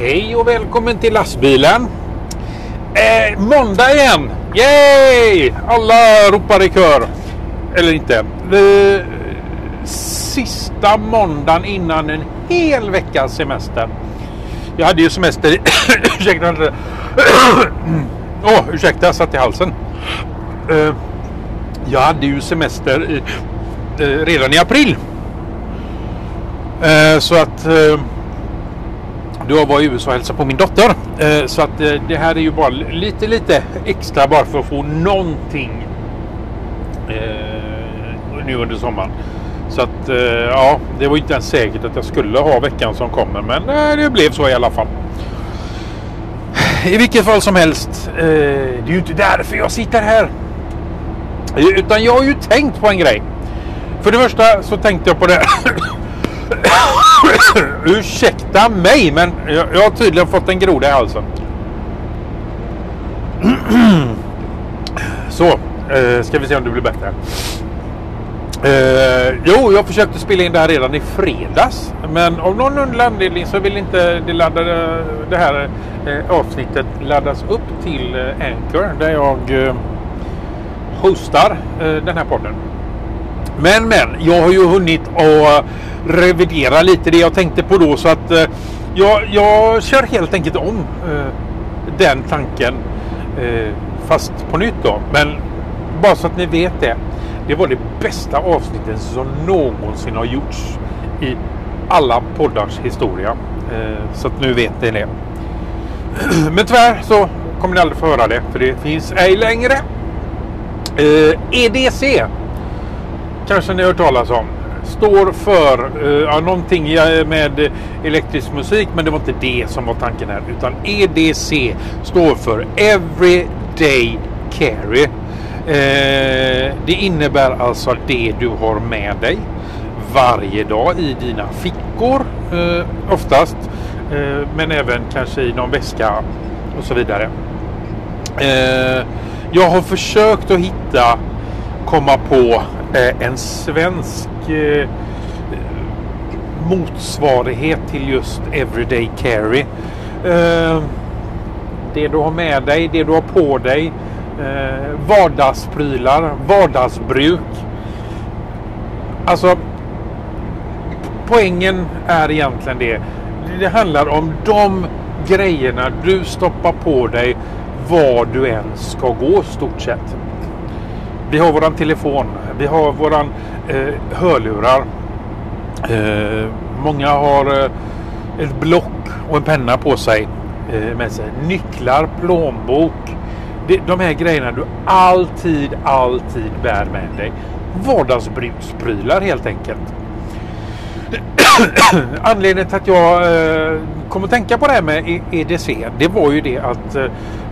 Hej och välkommen till lastbilen. Eh, måndag igen! Yay! Alla ropar i kör. Eller inte. Eh, sista måndagen innan en hel veckas semester. Jag hade ju semester i... ursäkta. Åh, oh, ursäkta, jag satt i halsen. Eh, jag hade ju semester i, eh, redan i april. Eh, så att eh, då var i USA och hälsade på min dotter. Eh, så att eh, det här är ju bara lite, lite extra bara för att få någonting eh, nu under sommaren. Så att ja, det var inte ens säkert att jag skulle ha veckan som kommer. Men det blev så i alla fall. I vilket fall som helst. Det är ju inte därför jag sitter här. Utan jag har ju tänkt på en grej. För det första så tänkte jag på det. Ursäkta mig, men jag, jag har tydligen fått en groda i halsen. Så, eh, ska vi se om det blir bättre. Eh, jo, jag försökte spela in det här redan i fredags. Men av någon underlig anledning så vill inte det, laddade, det här eh, avsnittet laddas upp till eh, Anchor där jag eh, hostar eh, den här podden. Men men, jag har ju hunnit att eh, revidera lite det jag tänkte på då så att eh, jag, jag kör helt enkelt om eh, den tanken eh, fast på nytt då. Men bara så att ni vet det. Det var det bästa avsnittet som någonsin har gjorts i alla poddars historia. Eh, så att nu vet ni det. Men tyvärr så kommer ni aldrig få höra det för det finns ej längre. EDC eh, kanske ni har hört talas om. Står för uh, ja, någonting eh, med elektrisk musik men det var inte det som var tanken här. Utan EDC står för Everyday Carry. Uh, det innebär alltså det du har med dig varje dag i dina fickor uh, oftast. men även kanske i någon väska och så vidare. jag har försökt att hitta komma på Eh, en svensk eh, motsvarighet till just Everyday Carry. Eh, det du har med dig, det du har på dig, vardagsprylar, vardagsbruk. Alltså poängen är egentligen det. Det handlar om de grejerna du stoppar på dig var du än ska gå stort sett. Vi har våran telefon. Vi har våran eh, hörlurar. Eh, många har eh, ett block och en penna på sig eh, med sig. Nycklar, plånbok. Det, de här grejerna du alltid, alltid bär med dig. Vardagsbruksprylar helt enkelt. Anledningen till att jag eh, kom att tänka på det här med EDC det var ju det att eh,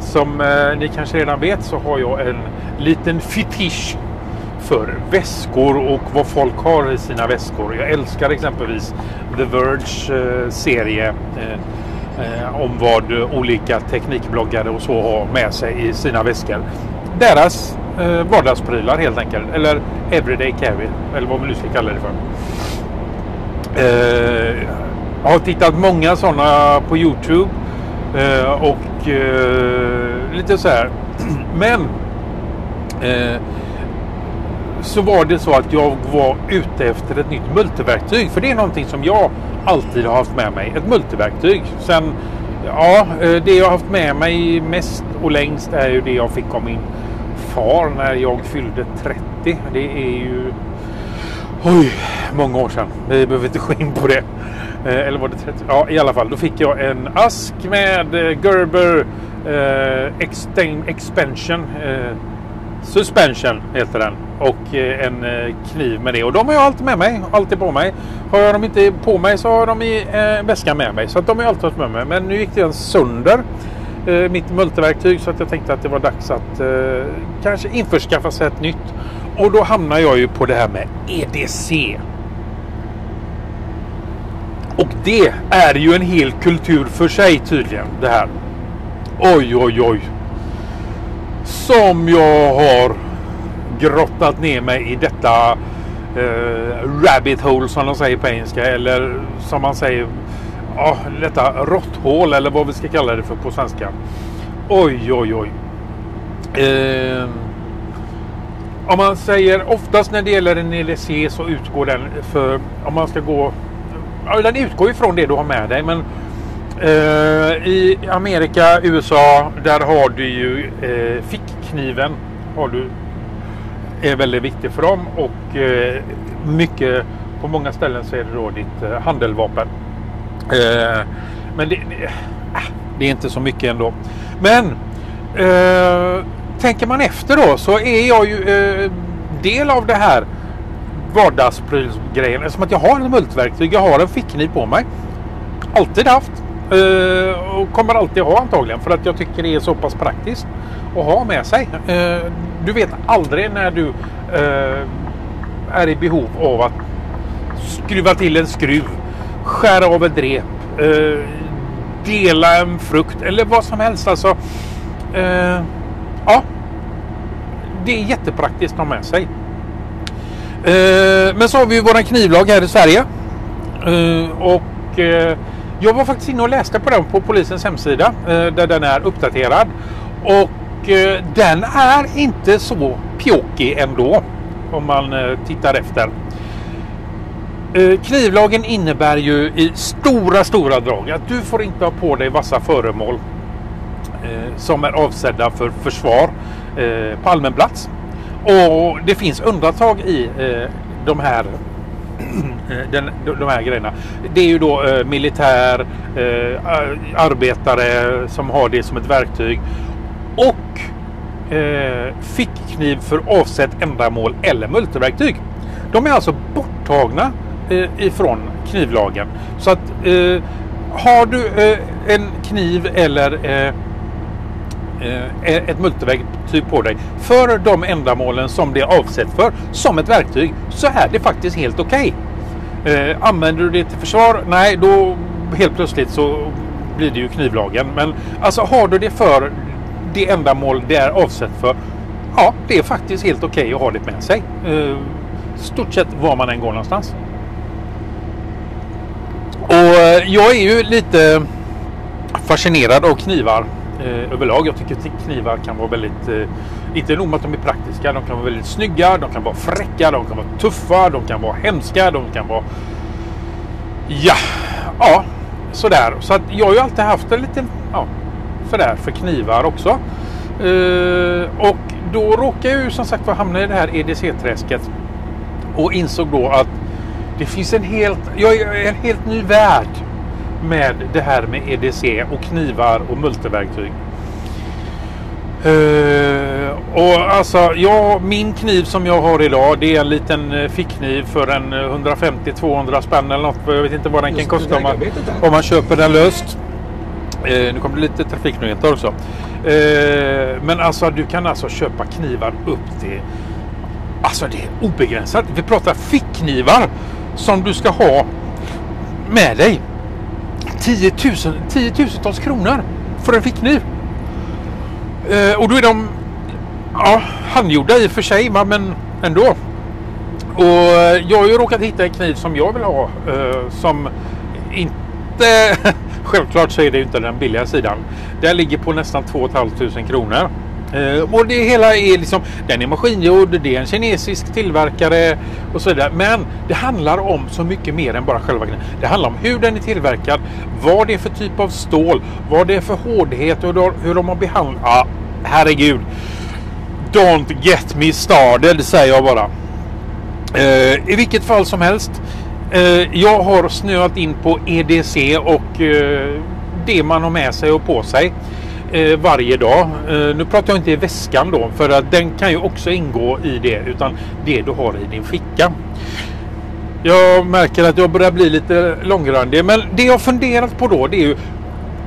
som eh, ni kanske redan vet så har jag en liten fetisch för väskor och vad folk har i sina väskor. Jag älskar exempelvis The Verge eh, serie eh, eh, om vad olika teknikbloggare och så har med sig i sina väskor. Deras eh, vardagsprylar helt enkelt. Eller Everyday Carry. Eller vad man nu ska kalla det för. Eh, jag har tittat många sådana på Youtube. Eh, och eh, lite så här. Men så var det så att jag var ute efter ett nytt multiverktyg. För det är någonting som jag alltid har haft med mig. Ett multiverktyg. Sen, ja, eh, det jag har haft med mig mest och längst är ju det jag fick av min far när jag fyllde 30. Det är ju Oj, många år sedan. Vi behöver inte gå in på det. Eh, eller var det 30? Ja, i alla fall. Då fick jag en ask med eh, Gerber eh, Expansion. Eh, suspension heter den. Och eh, en eh, kniv med det. Och de har jag alltid med mig. Alltid på mig. Har jag dem inte på mig så har jag dem i eh, väskan med mig. Så att de har jag alltid med mig. Men nu gick den sönder. Eh, mitt multiverktyg. Så att jag tänkte att det var dags att eh, kanske införskaffa sig ett nytt. Och då hamnar jag ju på det här med EDC. Och det är ju en hel kultur för sig tydligen det här. Oj, oj, oj. Som jag har grottat ner mig i detta eh, rabbit hole som de säger på engelska. Eller som man säger ja, detta råtthål eller vad vi ska kalla det för på svenska. Oj, oj, oj. Eh, om man säger oftast när det gäller en LSC så utgår den för om man ska gå. Ja, den utgår ifrån det du har med dig, men eh, i Amerika, USA, där har du ju eh, Kniven Har du är väldigt viktig för dem och eh, mycket på många ställen så är det då ditt eh, handeldvapen. Eh, men det, det, äh, det, är inte så mycket ändå. Men eh, tänker man efter då så är jag ju eh, del av det här vardagsprylsgrejen. Eftersom att jag har en multverktyg, jag har en fickkniv på mig. Alltid haft. Eh, och kommer alltid ha antagligen för att jag tycker det är så pass praktiskt att ha med sig. Eh, du vet aldrig när du eh, är i behov av att skruva till en skruv, skära av ett rep, dela en frukt eller vad som helst. Alltså, ja, det är jättepraktiskt att ha med sig. Men så har vi våran knivlag här i Sverige. Och jag var faktiskt inne och läste på den på polisens hemsida eh, där den är uppdaterad. Och eh, den är inte så pjåkig ändå om man eh, tittar efter. Knivlagen innebär ju i stora, stora drag att du får inte ha på dig vassa föremål som är avsedda för försvar på allmän plats. Och det finns undantag i de här Eh, den, de här grejerna. Det är ju då eh, militär, eh, arbetare som har det som ett verktyg och eh, fickkniv för avsett ändamål eller multiverktyg. De är alltså borttagna eh, ifrån knivlagen. Så att eh, har du eh, en kniv eller eh, Eh, eh, ett multiverktyg på dig för de ändamålen som det är avsett för som ett verktyg så är det faktiskt helt okej. Okay. Eh, använder du det till försvar? Nej, då helt plötsligt så blir det ju knivlagen. Men alltså har du det för det ändamål det är avsett för. Ja, det är faktiskt helt okej okay att ha det med sig. Eh, stort sett var man än går någonstans. Och eh, jag är ju lite fascinerad av knivar eh, överlag. Jag tycker knivar kan vara väldigt, eh, inte nog med att de är praktiska, de kan vara väldigt snygga, de kan vara fräcka, de kan vara tuffa, de kan vara hemska, de kan vara... Ja, ja, sådär. Så att jag har ju alltid haft en liten, ja, sådär för knivar också. Eh, och då råkade jag ju som sagt hamna i det här EDC-träsket och insåg då att det finns en helt, jag är en helt ny värld med det här med EDC och knivar och multiverktyg. Uh, och alltså, ja, min kniv som jag har idag det är en liten uh, fickkniv för en 150-200 spänn eller något. Jag vet inte vad den Just kan kosta om man, om man köper den löst. Uh, nu kommer det lite trafiknyheter också. men alltså du kan alltså köpa knivar upp till Alltså det är obegränsat. Vi pratar fickknivar som du ska ha med dig tiotusen, tiotusentals kronor för en fickkniv. Eh, och då är de ja, handgjorda i och för sig, men ändå. Och eh, jag har ju råkat hitta en kniv som jag vill ha eh, som inte... Självklart så är det ju inte den billiga sidan. Den ligger på nästan 2 500 kronor. Eh, och det hela är liksom, den är maskingjord, det är en kinesisk tillverkare och så vidare. Men det handlar om så mycket mer än bara själva grejen. Det handlar om hur den är tillverkad, vad det är för typ av stål, vad det är för hårdhet och hur de har behandlat. Ja, herregud. Don't get me started säger jag bara. Eh, I vilket fall som helst. Eh, jag har snöat in på EDC och eh, det man har med sig och på sig eh, varje dag. Eh, nu pratar jag inte i väskan då för att den kan ju också ingå i det utan det du har i din ficka. Jag märker att jag börjar bli lite långrandig men det jag funderat på då det är ju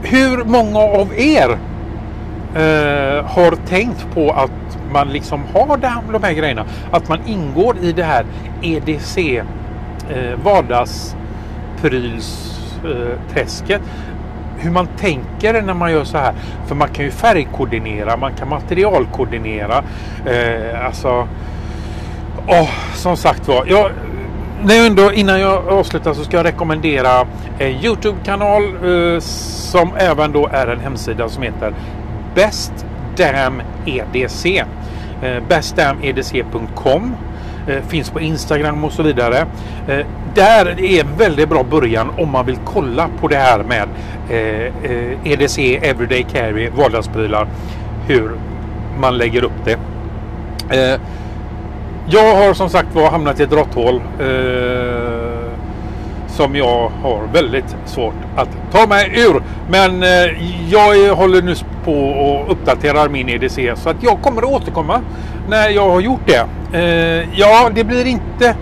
hur många av er eh, har tänkt på att man liksom har de här grejerna. Att man ingår i det här EDC eh, vardagsprylsträsket. Eh, hur man tänker när man gör så här. För man kan ju färgkoordinera, man kan materialkoordinera. Eh, alltså, oh, som sagt var. Jag, Nej, ändå, innan jag avslutar så ska jag rekommendera en Youtube-kanal eh, som även då är en hemsida som heter Best Damn EDC. Eh, bestdamedc.com Eh, finns på Instagram och så vidare. Eh, där är en väldigt bra början om man vill kolla på det här med eh, EDC, Everyday Carry, vardagsprylar. Hur man lägger upp det. Jag har som sagt var hamnat i ett råtthål. Som jag har väldigt svårt att ta mig ur. Men eh, jag håller nu på och uppdaterar min EDC så att jag kommer att återkomma när jag har gjort det. Eh, ja, det blir inte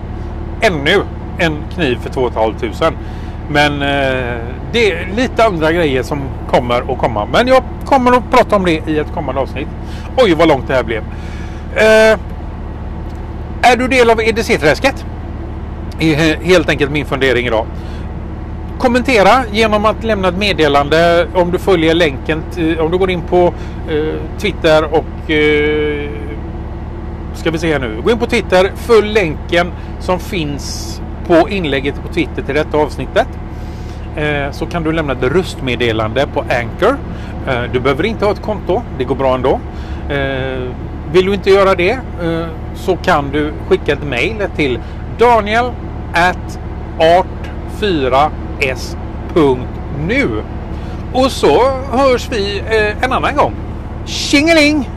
ännu en kniv för 2 500. Men eh, det är lite andra grejer som kommer att komma. Men jag kommer att prata om det i ett kommande avsnitt. Oj, vad långt det här blev. Eh, är du del av EDC-träsket? Är helt enkelt min fundering idag. Kommentera genom att lämna ett meddelande om du följer länken. Eh, om du går in på eh, Twitter och eh, ska vi se här nu. Gå in på Twitter, följ länken som finns på inlägget på Twitter till detta avsnittet. Eh, så kan du lämna ett röstmeddelande på Anchor. Eh, du behöver inte ha ett konto, det går bra ändå. Eh, vill du inte göra det eh, så kan du skicka ett mejl till Daniel at art4s.nu Och så hörs vi eh, en annan gång. Tjingeling!